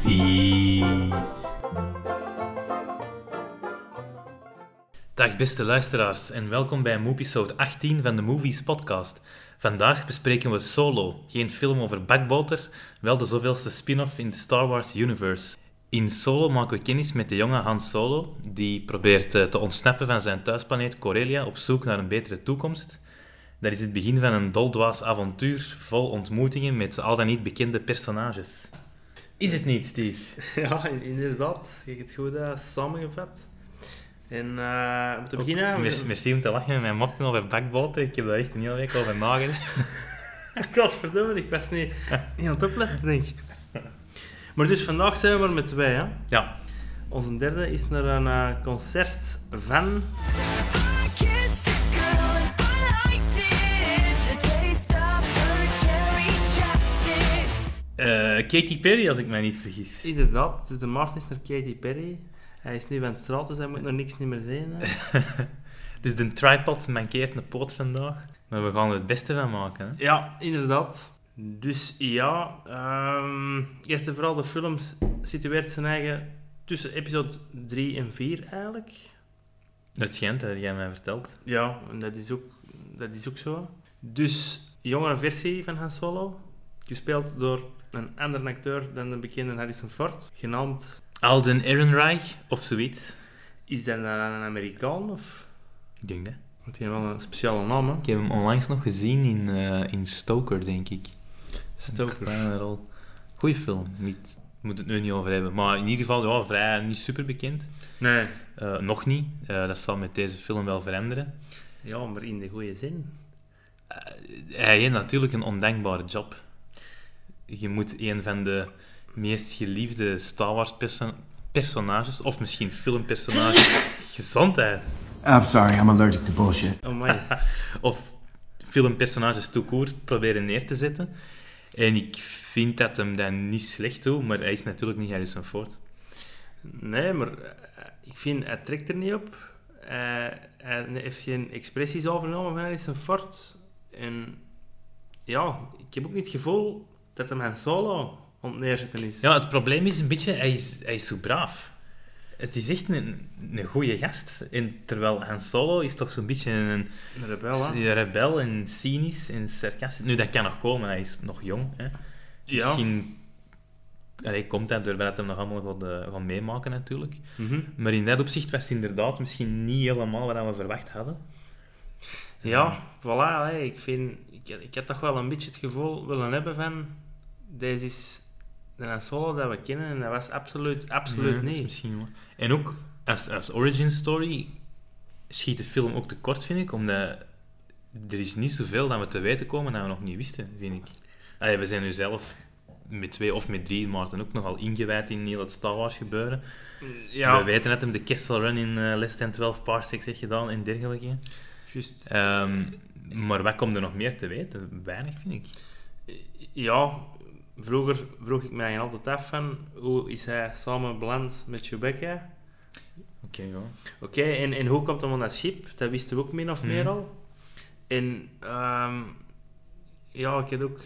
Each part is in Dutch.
Vies. Dag beste luisteraars en welkom bij episode 18 van de Movies podcast. Vandaag bespreken we Solo, geen film over bakboter, wel de zoveelste spin-off in de Star Wars universe. In Solo maken we kennis met de jonge Han Solo, die probeert eh, te ontsnappen van zijn thuisplaneet Corellia op zoek naar een betere toekomst. Dat is het begin van een doldwaas avontuur vol ontmoetingen met al dan niet bekende personages. Is het niet, Steve? Ja, inderdaad. Je hebt het goed uh, samengevat. En uh, om te beginnen... Merci, merci om te lachen met mijn mopje over bakboten. Ik heb daar echt een hele week over nagedacht. Godverdomme, ik was niet, niet aan het opletten, denk ik. Maar dus vandaag zijn we er met twee, hè? Ja. Onze derde is naar een uh, concert van... Katy Perry, als ik mij niet vergis. Inderdaad, het is de Martin naar Katy Perry. Hij is nu van het straat, dus hij moet nog niks niet meer zien. dus de tripod mankeert een poot vandaag. Maar we gaan er het beste van maken. Hè? Ja, inderdaad. Dus ja, um, eerst en vooral de film situeert zijn eigen tussen episode 3 en 4 eigenlijk. Dat schijnt, dat jij mij verteld. Ja, en dat is ook, dat is ook zo. Dus jongere versie van Han Solo, gespeeld door een andere acteur dan de bekende Harrison Ford, genaamd... Alden Ehrenreich, of zoiets. Is dat een Amerikaan, of... Ik denk dat. Want hij heeft wel een speciale naam, hè? Ik heb hem onlangs nog gezien in, uh, in Stoker, denk ik. Stoker. rol. Goeie film, niet, moet het nu niet over hebben. Maar in ieder geval, ja, vrij niet super bekend. Nee. Uh, nog niet. Uh, dat zal met deze film wel veranderen. Ja, maar in de goede zin. hij heeft natuurlijk een ondenkbare job je moet een van de meest geliefde Star Wars perso personages, of misschien filmpersonages, gezondheid. I'm sorry, I'm allergic to bullshit. Oh of filmpersonages toekoer proberen neer te zetten. En ik vind dat hem dat niet slecht doet, maar hij is natuurlijk niet Harrison Ford. Nee, maar eh, ik vind, hij trekt er niet op. hij heeft geen expressies overgenomen van Harrison Ford. En ja, ik heb ook niet het gevoel dat hem Han Solo om neerzetten is. Ja, het probleem is een beetje, hij is, hij is zo braaf. Het is echt een, een goede gast. En terwijl Han Solo is toch zo'n beetje een, een rebel, hè? rebel en cynisch en sarcastisch. Nu, dat kan nog komen, hij is nog jong. Hè. Ja. Misschien Allee, komt dat doordat hem nog allemaal gaat, uh, gaan meemaken, natuurlijk. Mm -hmm. Maar in dat opzicht was het inderdaad misschien niet helemaal wat we verwacht hadden. Ja, voilà. Ik, vind, ik, ik had toch wel een beetje het gevoel willen hebben van deze is de Solo dat we kennen en dat was absoluut, absoluut nee, niet. misschien wel. En ook als, als origin story schiet de film ook tekort, vind ik, omdat er is niet zoveel dat we te weten komen dat we nog niet wisten, vind ik. Allee, we zijn nu zelf met twee of met drie Maarten ook nogal ingewijd in heel het Star Wars gebeuren. Ja. We weten dat hem de Kessel Run in uh, less than 12 parsecs heeft gedaan en dergelijke. Juist. Um, maar wat komt er nog meer te weten? Weinig, vind ik. Ja, vroeger vroeg ik mij altijd af van hoe is hij samen beland met Chewbacca? Oké, ja. Oké, en, en hoe komt hij van dat schip? Dat wisten we ook min of meer al. En um, ja, ik heb ook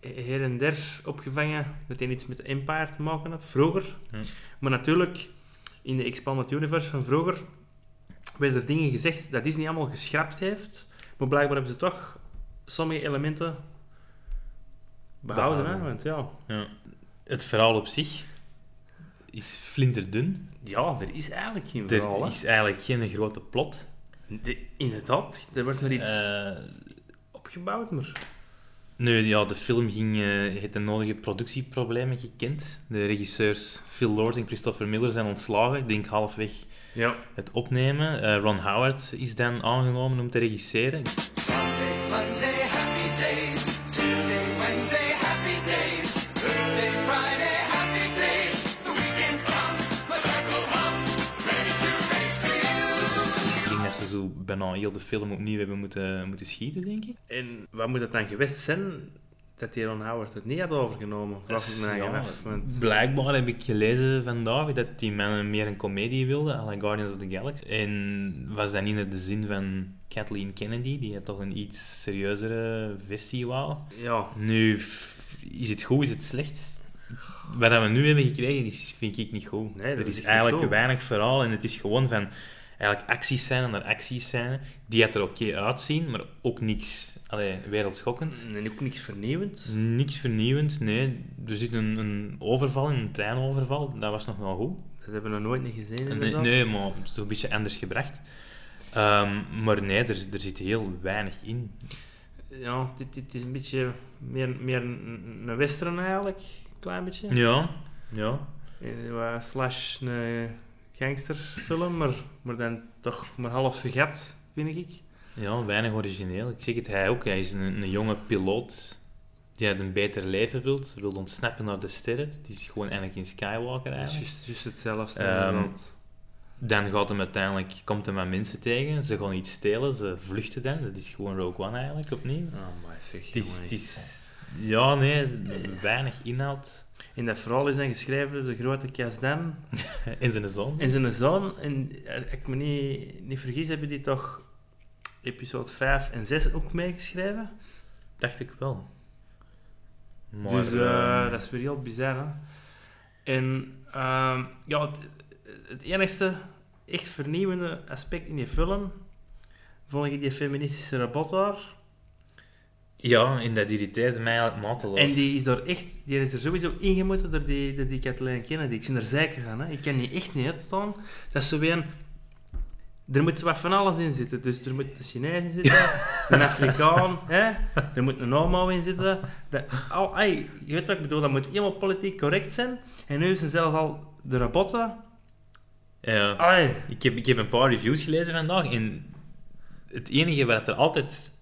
her en der opgevangen dat hij iets met Empire te maken had, vroeger. Mm. Maar natuurlijk, in de Expanded Universe van vroeger werden er dingen gezegd dat Disney allemaal geschrapt heeft. Maar blijkbaar hebben ze toch sommige elementen behouden. behouden. Hè? Want, ja. ja. Het verhaal op zich is flinterdun. Ja, er is eigenlijk geen er verhaal. Er is eigenlijk geen grote plot. De, inderdaad, er wordt nog iets uh, opgebouwd, maar... Nee, ja, de film ging, uh, heeft de nodige productieproblemen gekend. De regisseurs Phil Lord en Christopher Miller zijn ontslagen. Ik denk halfweg ja. het opnemen. Uh, Ron Howard is dan aangenomen om te regisseren. Sunday, ze zo bijna heel de film opnieuw hebben moeten, moeten schieten, denk ik. En wat moet het dan geweest zijn dat die Ron Howard het niet had overgenomen? Vraag ik me ja, af. Want... Blijkbaar heb ik gelezen vandaag dat die man meer een komedie wilde, à la Guardians of the Galaxy. En was dat niet naar de zin van Kathleen Kennedy, die toch een iets serieuzere versie wou? Ja. Nu, is het goed, is het slecht? Wat we nu hebben gekregen, is, vind ik niet goed. Nee, dat er is is eigenlijk weinig verhaal en het is gewoon van eigenlijk acties zijn naar acties zijn, die het er oké uitzien, maar ook niks allee, wereldschokkend. En ook niks vernieuwend. Niks vernieuwend, nee. Er zit een, een overval, een treinoverval, dat was nog wel goed. Dat hebben we nog nooit niet gezien, Nee, inderdaad. nee, maar het is toch een beetje anders gebracht. Ehm, maar nee, er, er zit heel weinig in. Ja, dit, dit is een beetje meer, meer een, een western eigenlijk. Een klein beetje. Ja, ja. Eh, slash een gangsterfilm, maar, maar dan toch maar half vergat, vind ik. Ja, weinig origineel. Ik zeg het, hij ook. Hij is een, een jonge piloot die uit een beter leven wilt. Wil ontsnappen naar de sterren. Die is gewoon eigenlijk in Skywalker Dat is eigenlijk. juist, juist hetzelfde. Inderdaad. Dan gaat hem uiteindelijk, komt hij met mensen tegen. Ze gaan iets stelen, ze vluchten dan. Dat is gewoon Rogue One eigenlijk, opnieuw. Oh, maar zeg, Het is, jongen, het is, ja, nee, weinig inhoud. In dat verhaal is dan geschreven door de grote Kasdan In zijn zoon. en zijn zoon. En eh, ik me niet, niet vergis, hebben die toch episode 5 en 6 ook meegeschreven. Dacht ik wel. Maar, dus eh, ehm, dat is weer heel bizar. Hè? En ehm, ja, het, het enigste echt vernieuwende aspect in die film vond ik die feministische robot daar. Ja, en dat irriteerde mij eigenlijk mateloos. En die is er echt, die is er sowieso ingemoeten door die, door die Kathleen Kennedy. Ik ben er zeker van. Hè. Ik kan die echt niet uitstaan. Dat is zo weer. Er moet wat van alles in zitten. Dus er moet een Chinees in zitten, een Afrikaan, hè? er moet een homo in zitten. Dat, al, je weet wat ik bedoel, dat moet helemaal politiek correct zijn. En nu zijn zelfs al de robotten. Ja. Ik heb, ik heb een paar reviews gelezen vandaag en het enige wat er altijd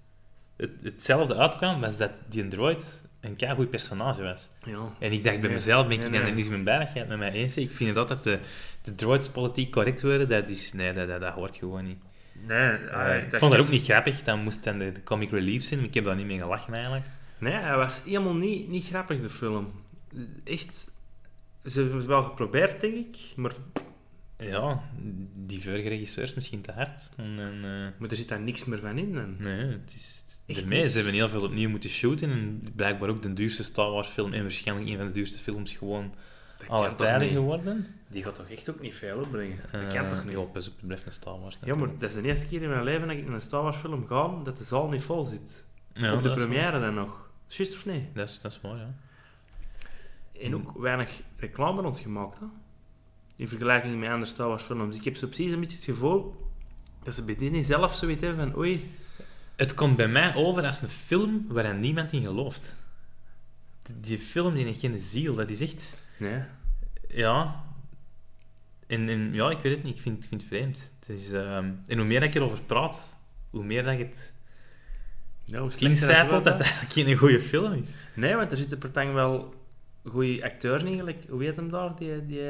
het, hetzelfde uitkwam, was dat die droid een keigoed personage was. ja. En ik dacht bij mezelf, ben ik nee, niet mijn met mij eens? Ik vind dat dat de, de droids politiek correct worden, dat is, nee, dat, dat, dat hoort gewoon niet. Nee, Eh, ai, ik vond dat ook niet grappig, dan moest dan de, de comic relief zijn, maar ik heb daar niet mee gelachen eigenlijk. Nee, hij was helemaal niet, niet grappig, de film. Echt, ze hebben het wel geprobeerd, denk ik. Maar, Ja, die vorige regisseur is misschien te hard. En, en, eh, maar er zit daar niks meer van in. Dan. Nee, het is... Echt niks. ze hebben heel veel opnieuw moeten shooten en blijkbaar ook de duurste Star Wars film en waarschijnlijk een van de duurste films gewoon aller tijden geworden. Die gaat toch echt ook niet veel opbrengen? Dat Eh, kan toch niet? Op, het blijft een Star Wars. Ja, maar dat is de eerste keer in mijn leven dat ik naar een Star Wars film ga dat de zaal niet vol zit. Ja, Op de première dan nog. Juist of nee? Dat is, dat is waar, ja. En ook weinig reclame rondgemaakt, hè? In vergelijking met andere Star Wars films. Ik heb zo precies een beetje het gevoel dat ze bij Disney zelf zoiets hebben van oei, Het komt bij mij over als een film waar niemand in gelooft. Die, film die heeft geen ziel, dat is echt... nee. Ja... En, en ja, ik weet het niet, ik vind, ik vind het vreemd. Het is, ehm, en hoe meer dat ik erover praat, hoe meer dat je het Ja, hoe incijpelt dat het eigenlijk geen goede film is. Nee, want er zitten per tang wel goede acteurs in. gelijk- Hoe heet hem daar? Die, die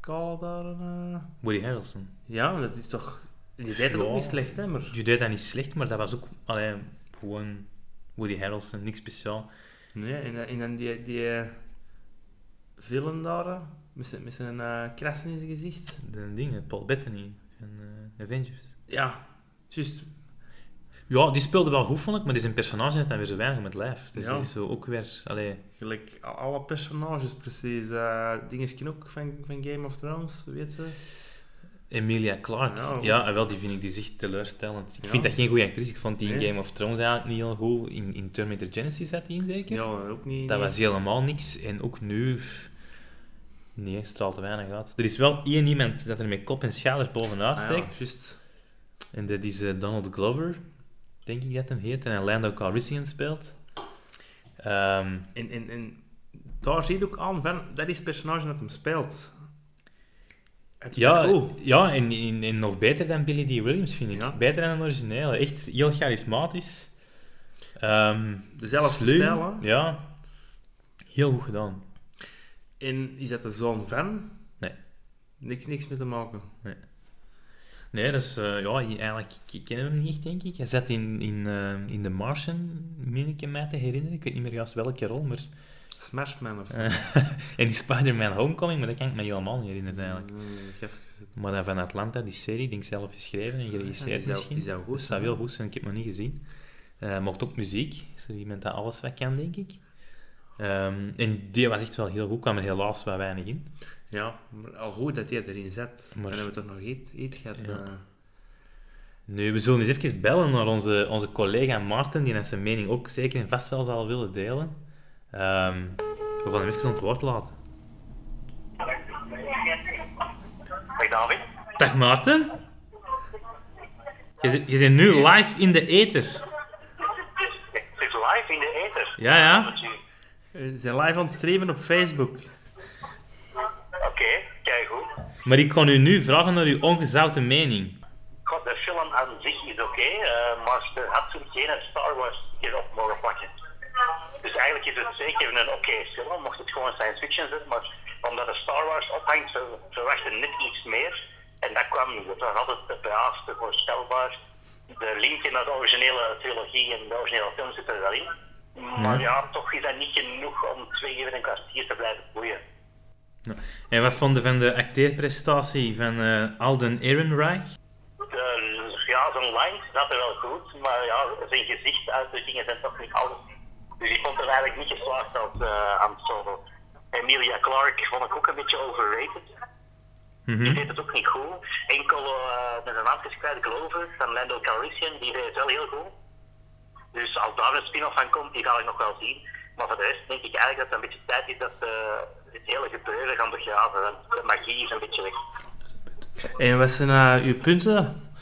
kale daar? eh? Woody Harrelson. Ja, dat is toch... Die deed het Ja. ook niet slecht, hè? Maar... Je deed dat niet slecht, maar dat was ook allee, gewoon Woody Harrelson, niks speciaal. Nee, en, dan- en dan die, die eh, villain daar, hè, met zijn, met zijn eh, krassen in zijn gezicht. De dingen, Paul Bettany van eh, Avengers. Ja, juist. Ja, die speelde wel goed, vond ik, maar die zijn personage had dan weer zo weinig met lijf. Dus Ja. die is zo ook weer... Allee, Gelijk alle personages, precies. Uh, Dingesje ook van, van Game of Thrones, weet je. Emilia Clarke. Ja, wel, die vind ik die is echt teleurstellend. Ik Ja. vind dat geen goede actrice. Ik vond die in Nee. Game of Thrones eigenlijk niet heel goed. In, in Terminator Genesis zat die in, zeker? Ja, ook niet... Dat niet- was helemaal niks. En ook nu... Nee, straalt te weinig uit. Er is wel één iemand dat er met kop en schouders bovenuit Ah, ja, steekt. juist. En dat is eh, Donald Glover, denk ik dat hem heet. En Lando Calrissian speelt. Ehm, En, en, en daar zie je ook aan van, dat is het personage dat hem speelt. Ja, goed. ja en, en, en nog beter dan Billy D. Williams, vind ik. Ja. Beter dan een originele. Echt heel charismatisch. Ehm Dezelfde slim. stijl, hè? Ja. Heel goed gedaan. En is dat de zoon van? Nee. Niks, niks mee te maken. Nee, dat is... eh, ja, eigenlijk ik ken hem niet echt, denk ik. Hij zat in, in, eh, in The Martian, meen ik mij te herinneren. Ik weet niet meer juist welke rol, maar... Smashman of... en die Spider-Man Homecoming, maar dat kan ik me helemaal niet herinneren, eigenlijk. Mm. Maar dan van Atlanta, die serie, denk ik zelf geschreven en Ja, geregisseerd zou- misschien. die zou goed Dat heel goed zijn, ik heb het nog niet gezien. Eh mocht ook muziek, is er iemand dat alles wat kan, denk ik. Ehm, en die was echt wel heel goed, kwam er helaas wat weinig in. Ja, maar al goed dat hij erin zet. Maar- dan hebben we toch nog iets, iets gehad. Ja. eh. Nu, we zullen eens even bellen naar onze, onze collega Maarten, die net zijn mening ook zeker en vast wel zal willen delen. Ehm, we gaan hem even aan het woord laten. Dag David. Dag Maarten. Je zit, je zit nu live in de ether. Ik zit live in de ether. Ja, ja. We zijn live aan het streamen op Facebook. Oké, kijk goed. Maar ik kan u nu vragen naar uw ongezouten mening. God, de film aan zich is oké, eh, maar er had toen geen Star Wars eigenlijk is het zeker een oké film, mocht het gewoon science fiction zijn, maar omdat er Star Wars ophangt, ver- verwachten net iets meer. En dat kwam niet. Dat was altijd het braafste, voorstelbaar. De link naar de originele trilogie en de originele film zit er wel in. Maar ja, toch is dat niet genoeg om twee uur en een kwartier te blijven boeien. En wat vonden van de acteerprestatie van eh, Alden Ehrenreich? De, ja, zijn lines zaten wel goed, maar ja, zijn gezichtsuitdrukkingen zijn toch niet alles. Dus ik vond er eigenlijk niet geslaagd als uh, aan solo. Emilia Clarke vond ik ook een beetje overrated. Die deed het ook niet goed. Enkel uh, met een kwijt Glover van Lando Calrissian, die deed het wel heel goed. Dus als daar een spin-off van komt, die ga ik nog wel zien. Maar voor de rest denk ik eigenlijk dat het een beetje tijd is dat uh, het hele gebeuren gaan begraven. Want de magie is een beetje weg. En wat zijn uh, uw punten?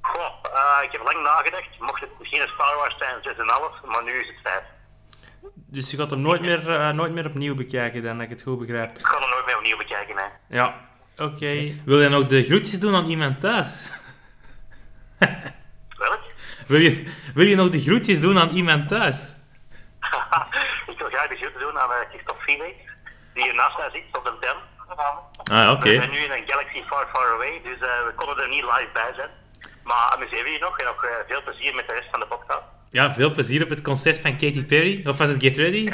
Goh, uh, ik heb lang nagedacht. Mocht het geen Star Wars zijn, 6,5, maar nu is het 5. Dus je gaat hem nooit meer, uh, nooit meer opnieuw bekijken, dan, dat ik het goed begrijp. Ik ga hem nooit meer opnieuw bekijken, hè. Ja, oké. Okay. Wil je nog de groetjes doen aan iemand thuis? Welk? Wil je, wil je nog de groetjes doen aan iemand thuis? ik wil graag de groeten doen aan uh, Christophe Felix, die hier naast mij zit op de tent. Ah, oké. Okay. We zijn nu in een galaxy far, far away, dus uh, we konden er niet live bij zijn. Maar amuseer je nog en nog uh, veel plezier met de rest van de podcast. Ja, veel plezier op het concert van Katy Perry. Of was het Get Ready?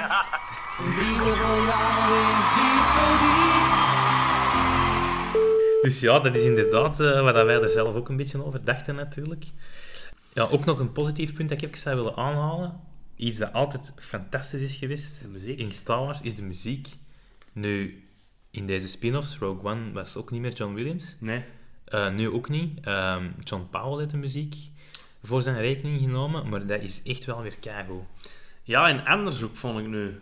Dus ja, dat is inderdaad uh, wat wij er zelf ook een beetje over dachten natuurlijk. Ja, ook nog een positief punt dat ik even zou willen aanhalen. Iets dat altijd fantastisch is geweest de muziek. in Star Wars, is de muziek. Nu, in deze spin-offs, Rogue One was ook niet meer John Williams. Nee. Uh, nu ook niet. Um, John Powell heeft de muziek voor zijn rekening genomen, maar dat is echt wel weer keigoed. Ja, en anders ook, vond ik nu.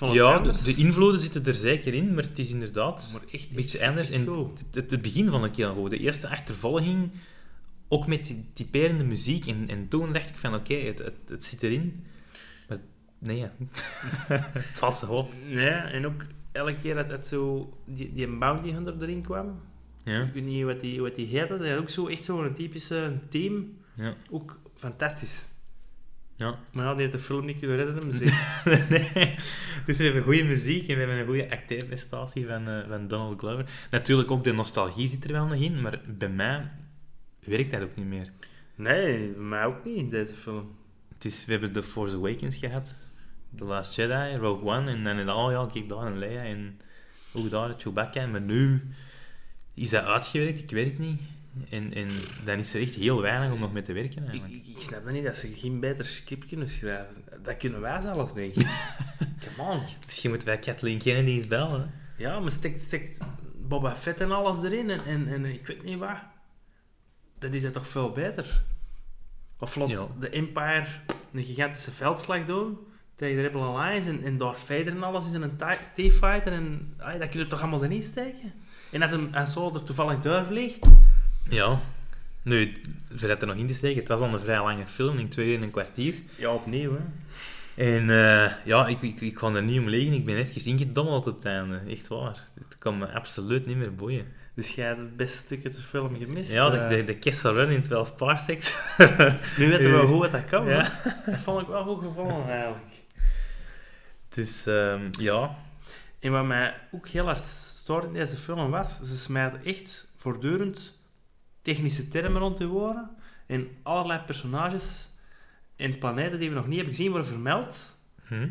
Ja, de, de, invloeden zitten er zeker in, maar het is inderdaad maar echt, een beetje echt, anders. Echt en het, het, begin vond ik heel goed. De eerste achtervolging, ook met die typerende muziek. En, en toen dacht ik van, oké, okay, het, het, het, zit erin. Maar nee, valse hoop. Ja, en ook elke keer dat het zo, die, die Bounty Hunter erin kwam, ja. ik weet niet wat die, wat die heette, dat had ook zo, echt zo'n typische team. Ja. Ook fantastisch. Ja. Maar ja, die heeft de film niet kunnen redden, de muziek. nee. Dus we hebben goede muziek en we hebben een goede acteerprestatie van, uh, van Donald Glover. Natuurlijk ook de nostalgie zit er wel nog in, maar bij mij werkt dat ook niet meer. Nee, bij mij ook niet in deze film. Dus we hebben The Force Awakens gehad, The Last Jedi, Rogue One en dan oh ja, kijk daar en Leia en ook daar Chewbacca. Maar nu is dat uitgewerkt, ik weet het niet. En, en dan is er echt heel weinig om nog mee te werken eigenlijk. Ik, ik snap niet, dat ze geen beter script kunnen schrijven. Dat kunnen wij zelfs, denk ik. Come on. Misschien moeten wij Kathleen Kennedy eens bellen. Hè? Ja, maar steekt, steekt Boba Fett en alles erin en, en, en ik weet niet wat. Dat is dat toch veel beter. Of Ja. de Empire een gigantische veldslag doen tegen de Rebel Alliance en, en Darth Vader en alles is een TIE fighter en ay, dat kun je toch allemaal erin steken? En dat hem zo er toevallig door vliegt. Ja. Nu, dat er nog in te steken, het was al een vrij lange film, in twee uur en een kwartier. Ja, opnieuw hè. En uh, ja, ik, ik, ik ga er niet om liggen. Ik ben even ingedommeld op het einde. Echt waar. Het kan me absoluut niet meer boeien. Dus jij hebt het beste stuk uit de film gemist. Ja, de, uh, de, de Kessel Run in 12 parsecs. nu weten we wel hoe dat kan. Ja. Ja. Dat vond ik wel goed gevonden eigenlijk. Dus um, ja. En wat mij ook heel hard stoorde in deze film was, ze smijten echt voortdurend technische termen rond de woorden. En allerlei personages en planeten die we nog niet hebben gezien worden vermeld. Hm?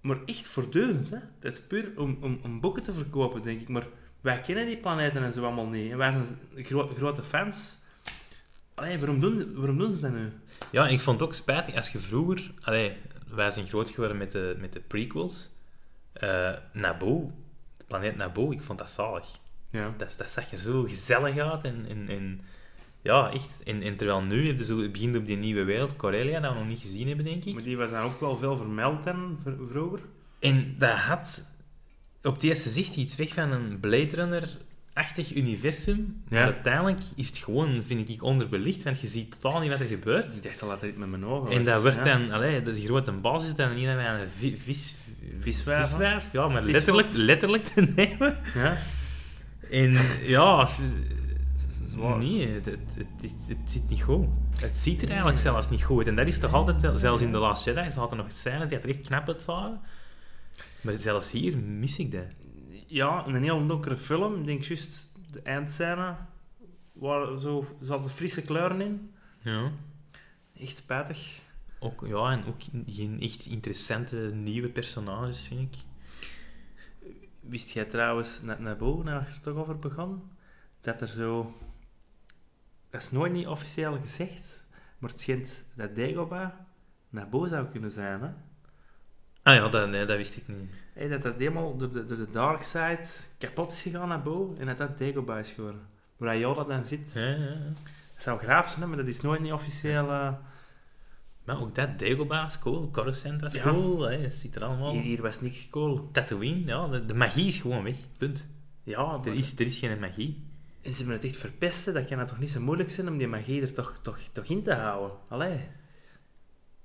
Maar echt voortdurend. Hè? Dat is puur om, om, om boeken te verkopen, denk ik. Maar wij kennen die planeten en zo allemaal niet. En wij zijn gro grote fans. Allee, waarom doen, waarom doen ze dat nu? Ja, ik vond het ook spijtig als je vroeger... Allee, wij zijn groot geworden met de, met de prequels. Eh Naboo, planeet Naboo, ik vond dat zalig. Ja. Dat, dat zag er zo gezellig uit. En, en, en ja, echt. En, en terwijl nu heb je zo, het begint op die nieuwe wereld, Corellia, dat we nog niet gezien hebben, denk ik. Maar die was dan ook wel veel vermeld dan, vroeger. En dat had op het eerste zicht iets weg van een Blade Runner-achtig universum. Ja. Uiteindelijk is het gewoon, vind ik, onderbelicht, want je ziet totaal niet wat er gebeurt. Ik dacht al dat dit met mijn ogen En dat wordt Ja. dan, allee, de grote basis is dan niet aan een vi- vis, Viswijf, ja, maar letterlijk, letterlijk te nemen. Ja. En ja, nee, het, het, het, het zit niet goed. Het ziet er eigenlijk zelfs niet goed. En dat is toch altijd, zelfs in The Last Jedi, ze hadden nog scènes die er echt knap uitzagen. Maar zelfs hier mis ik dat. Ja, een heel donkere film. Ik denk juist de eindscène. Waar zo, er zaten frisse kleuren in. Ja. Echt spijtig. Ook, ja, en ook geen echt interessante nieuwe personages, vind ik. Wist jij trouwens, net naar boven, nou je er toch over begon, dat er zo... Dat is nooit niet officieel gezegd, maar het schijnt dat Dagobah Nabo zou kunnen zijn, hè? Ah ja, dat, nee, dat wist ik niet. Hey, dat dat helemaal door de, door de dark side kapot is gegaan naar boven en dat dat Dagobah is geworden. Waar Yoda dan zit. Ja, ja, ja. Dat zou graaf zijn, maar dat is nooit niet officieel... eh, Maar ook dat, Dagobah is cool, Coruscant is Ja. cool, hè, ziet er allemaal... Hier, hier was niks cool. Tatooine, ja, de, de magie is gewoon weg, punt. Ja, Er is, er is geen magie. En ze hebben het echt verpesten, dat kan het toch niet zo moeilijk zijn om die magie er toch, toch, toch in te houden. Allee.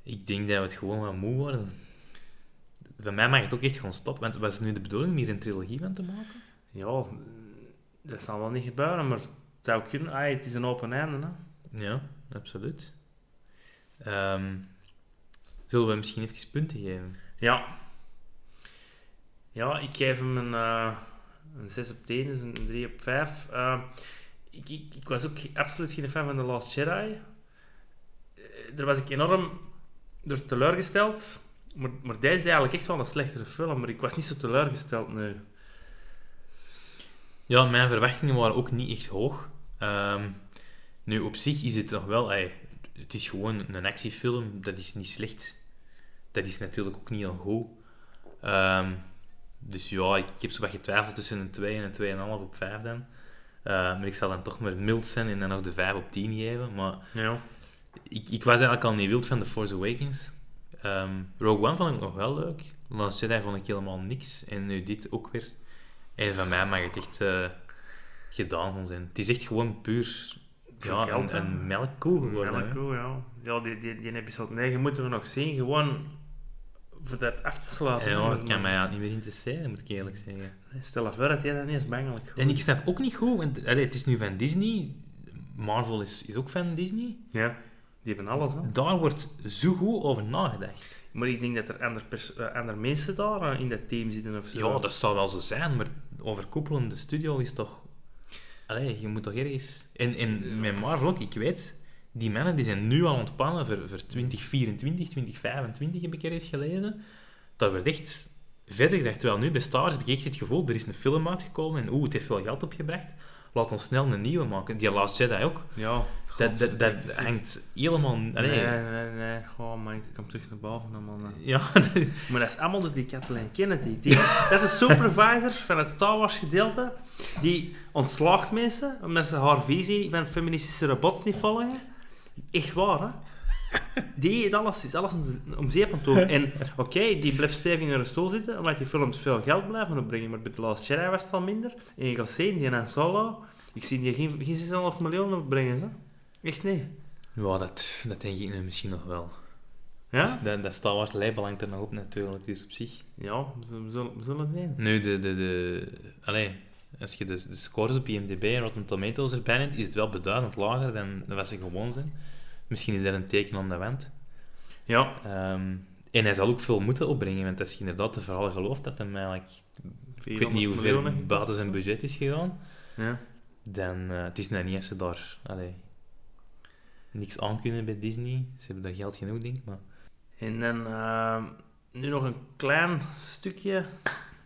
Ik denk dat we het gewoon wat moe worden. Van mij mag het ook echt gewoon stoppen, want was nu de bedoeling om hier een trilogie van te maken? Ja, dat zal wel niet gebeuren, maar het zou kunnen. Ah, het is een open einde, hè. Ja, absoluut. Ehm, zullen we misschien even punten geven? Ja. Ja, ik geef hem een, eh, een 6 op 10, dus een 3 op 5. Eh, ik, ik, ik was ook absoluut geen fan van The Last Jedi. Eh, Daar was ik enorm door teleurgesteld. Maar, maar deze is eigenlijk echt wel een slechtere film, maar ik was niet zo teleurgesteld, nee. Ja, mijn verwachtingen waren ook niet echt hoog. Ehm, nu, op zich is het toch wel... ey, het is gewoon een actiefilm, dat is niet slecht. Dat is natuurlijk ook niet heel goed. Ehm, dus ja, ik, ik heb zo wat getwijfeld tussen een 2 en een 2,5 op 5 dan. Eh, maar ik zal dan toch maar mild zijn en dan nog de 5 op 10 geven. Maar Ja. ik, ik was eigenlijk al niet wild van The Force Awakens. Ehm, Rogue One vond ik nog wel leuk. Last Jedi vond ik helemaal niks. En nu dit ook weer. En van mij mag het echt eh, gedaan van zijn. Het is echt gewoon puur ja, geld, een melkkoe geworden. Melkkoe, ja. Ja, die, die, die episode 9 moeten we nog zien, gewoon voor dat af te sluiten. Ja, ja, het kan mij eigenlijk niet meer interesseren, moet ik eerlijk zeggen. Stel je voor dat jij dat niet eens bangelijk goed En ik snap ook niet goed, want allee, het is nu van Disney. Marvel is, is ook van Disney. Ja, die hebben alles, hè. Daar wordt zo goed over nagedacht. Maar ik denk dat er andere, eh, andere mensen daar eh, in dat team zitten of zo. Ja, dat zou wel zo zijn, maar overkoepelende studio is toch... Allee, je moet toch ergens... En, en met Marvel ook, ik weet... Die mannen die zijn nu al ontspannen voor, voor 2024, 2025 heb ik er eens gelezen. Dat wordt echt verder gedacht. Terwijl nu bij Star Wars heb ik echt het gevoel, er is een film uitgekomen en oeh, het heeft veel geld opgebracht. Laat ons snel een nieuwe maken. Die Last Jedi ook. Ja, Dat, dat, dat hangt helemaal... Allee, Nee, nee, nee. Oh man, ik kom terug naar boven. nee. Ja, Maar dat is allemaal door die Kathleen Kennedy. Die, dat is een supervisor van het Star Wars gedeelte. Die ontslaagt mensen omdat ze haar visie van feministische robots niet volgen. Echt waar, hè? Die heeft alles, is alles om- zeep aan het doen. En oké, die blijft stevig in haar stoel zitten, omdat die films veel geld blijven opbrengen. Maar bij The Last Jedi was het al minder. En je gaat zien, die Han Solo, ik zie die geen, geen 6,5 miljoen opbrengen, ze. Echt niet. ja dat, dat denk ik nu misschien nog wel. Ja? Dus dat, dat Star Wars label hangt er nog op natuurlijk, dus op zich. Ja, we zullen, we zien. Nu, de, de, de, allee, als je de, de scores op IMDb en Rotten Tomatoes erbij neemt, is het wel beduidend lager dan, dan wat ze gewoon zijn. Misschien is dat een teken aan de wand. Ja. Ehm, en hij zal ook veel moeten opbrengen, want als je inderdaad de verhalen gelooft dat hem eigenlijk, ik weet niet hoe ver buiten zijn budget is gegaan, Ja. dan uh, het is nou niet als ze daar allee, niks aan kunnen bij Disney. Ze hebben daar geld genoeg, denk ik, maar... En dan eh, nu nog een klein stukje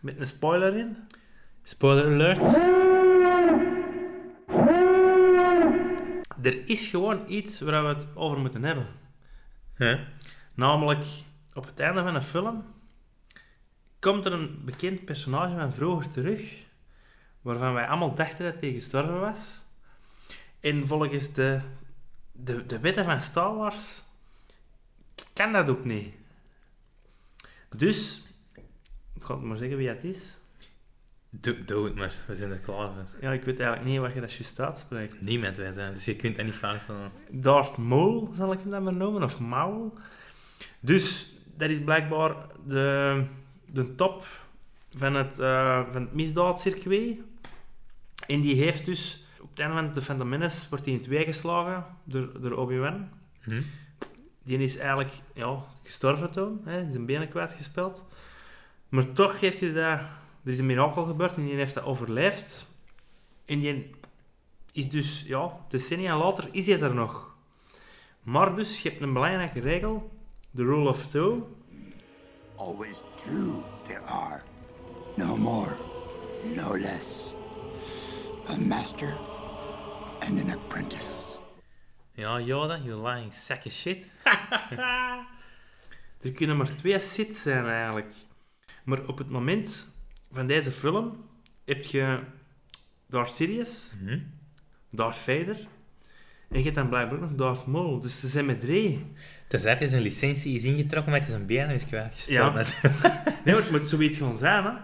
met een spoiler in. Spoiler alert! Er is gewoon iets waar we het over moeten hebben. Huh? Namelijk op het einde van een film komt er een bekend personage van vroeger terug, waarvan wij allemaal dachten dat hij gestorven was. En volgens de, de, de wetten van Star Wars kan dat ook niet. Dus, ik ga het maar zeggen wie het is. Doe, doe het maar, we zijn er klaar voor. Ja, ik weet eigenlijk niet wat je dat juist uitspreekt. Niemand weet dat, dus je kunt dat niet fout doen. Darth Maul, zal ik hem dan maar noemen, of Maul. Dus, dat is blijkbaar de, de top van het, eh van het misdaadcircuit. En die heeft dus, op het einde van de Phantom Menace, wordt hij in twee geslagen door, door Obi-Wan. Hm? Die is eigenlijk ja, gestorven toen, hè, zijn benen kwijtgespeeld. Maar toch heeft hij dat... Er is een mirakel gebeurd en die heeft dat overleefd. En die is dus, ja, decennia later is hij er nog. Maar dus, je hebt een belangrijke regel. De rule of two. Always two there are. No more, no less. A master and an apprentice. Ja, Yoda, you lying sack of shit. Er kunnen maar twee Sith zijn eigenlijk. Maar op het moment van deze film heb je Darth Sidious, Hm? Darth Vader en je hebt dan blijkbaar nog Darth Maul. Dus ze zijn met drie. Het is zijn licentie is ingetrokken, maar hij zijn benen is kwijtgespeeld. Ja. Nee, maar het moet zoiets gaan zijn, hè. Ja,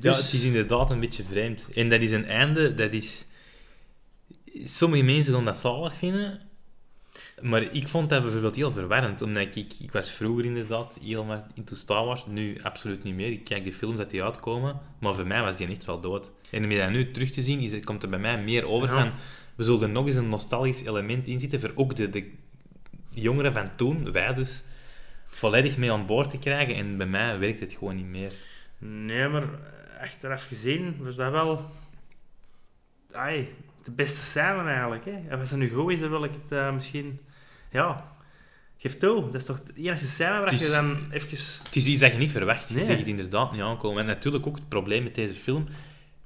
Dus- het is inderdaad een beetje vreemd. En dat is een einde, dat is... Sommige mensen gaan dat zalig vinden, maar ik vond dat bijvoorbeeld heel verwarrend, omdat ik, ik, ik was vroeger inderdaad helemaal into Star Wars, nu absoluut niet meer. Ik kijk de films dat die uitkomen, maar voor mij was die echt wel dood. En om je dat nu terug te zien, is, komt er bij mij meer over Ja. van... We zullen er nog eens een nostalgisch element in zitten voor ook de, de jongeren van toen, wij dus, volledig mee aan boord te krijgen. En bij mij werkt het gewoon niet meer. Nee, maar achteraf gezien was dat wel... Ai, de beste scène eigenlijk, hè. En als ze nu goed is, dan wil ik het eh, misschien... Ja, geef toe. Dat is toch de enige scène waar je dan even... Het is iets dat je niet verwacht. Je Nee. ziet het inderdaad niet aankomen. En natuurlijk ook het probleem met deze film.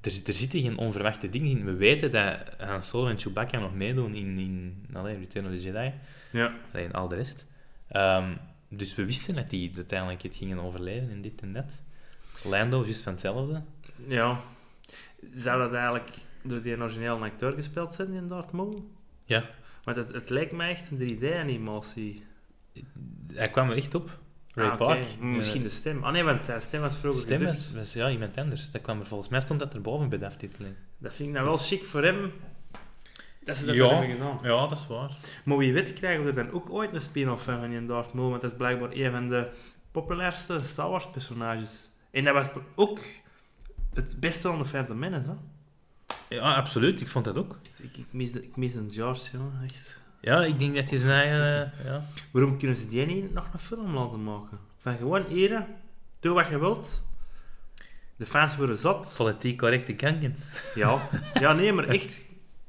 Er, zit- er zitten geen onverwachte dingen in. We weten dat Han Solo en Chewbacca nog meedoen in, in allee, Return of the Jedi. Ja. Alleen al de rest. Ehm, dus we wisten dat die uiteindelijk het gingen overleven en dit en dat. Lando, juist van hetzelfde. Ja. Zou dat eigenlijk door die originele acteur gespeeld zijn, in Darth Maul? Ja. Want het, het lijkt mij echt een 3D-animatie. Hij kwam er echt op. Ray Ah, oké. Park. Misschien de stem. Ah nee, want zijn stem was De vroeger stem was, was ja, iemand anders. Dat kwam er volgens mij stond dat er boven bij de aftiteling. Dat vind ik nou wel chic voor hem. Dat ze dat Ja. hebben gedaan. Ja, dat is waar. Maar wie weet krijgen we dan ook ooit een spin-off van van die Darth Maul, want dat is blijkbaar een van de populairste Star Wars personages. En dat was ook het beste aan de Phantom Menace, hè? Ja, absoluut. Ik vond dat ook. Ik, ik, mis, ik mis een George, jongen, echt. Ja, ik denk dat hij zijn eigen... ja. Waarom kunnen ze die niet nog een film laten maken? Van gewoon eren, doe wat je wilt. De fans worden zat. Politiek correcte kankens. Ja, ja nee, maar echt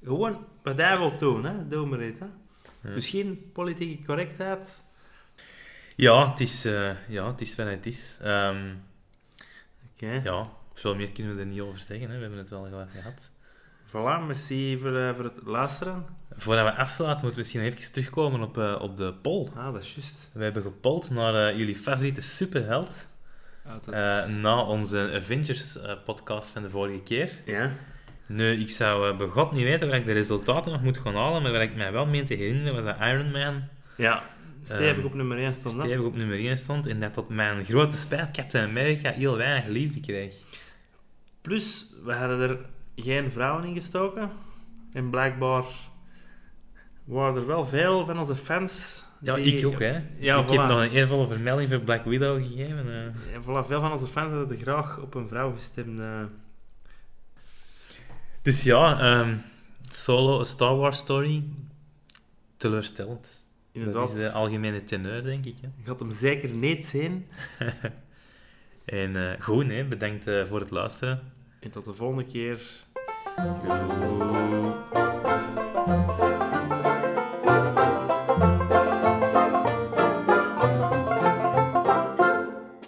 gewoon wat hij wil doen, hè? doe maar dit. Hè? Ja. Misschien politieke correctheid. Ja, het is, eh, ja, het is wat het is. Ehm, Oké. ja, veel meer kunnen we er niet over zeggen. Hè. We hebben het wel gehad. Voilà, merci voor, eh, voor het luisteren. Voordat we afsluiten, moeten we misschien even terugkomen op, eh, op de poll. Ah, dat is juist. We hebben gepold naar eh, jullie favoriete superheld. na onze Avengers-podcast van de vorige keer. ja. Nu, ik zou begot niet weten waar ik de resultaten nog moet gaan halen, maar wat ik mij wel meen te herinneren was dat Iron Man Ja, stevig Ehm, op nummer 1 stond. stevig op nummer 1 stond en dat tot mijn grote spijt Captain America heel weinig liefde kreeg. Plus, we hadden er geen vrouwen in gestoken. En blijkbaar waren er wel veel van onze fans. Ja, die- ik ook, hè. Ja, ik voilà. heb nog een eervolle vermelding voor Black Widow gegeven. eh. Ja, voilà, veel van onze fans hadden er graag op een vrouw gestemd. eh. Dus ja, ehm, Solo, A Star Wars Story, teleurstellend. Inderdaad. Dat is de algemene teneur, denk ik. Hè. Je gaat hem zeker niet zien. En eh, goed, hè. bedankt eh, voor het luisteren. En tot de volgende keer. Goed.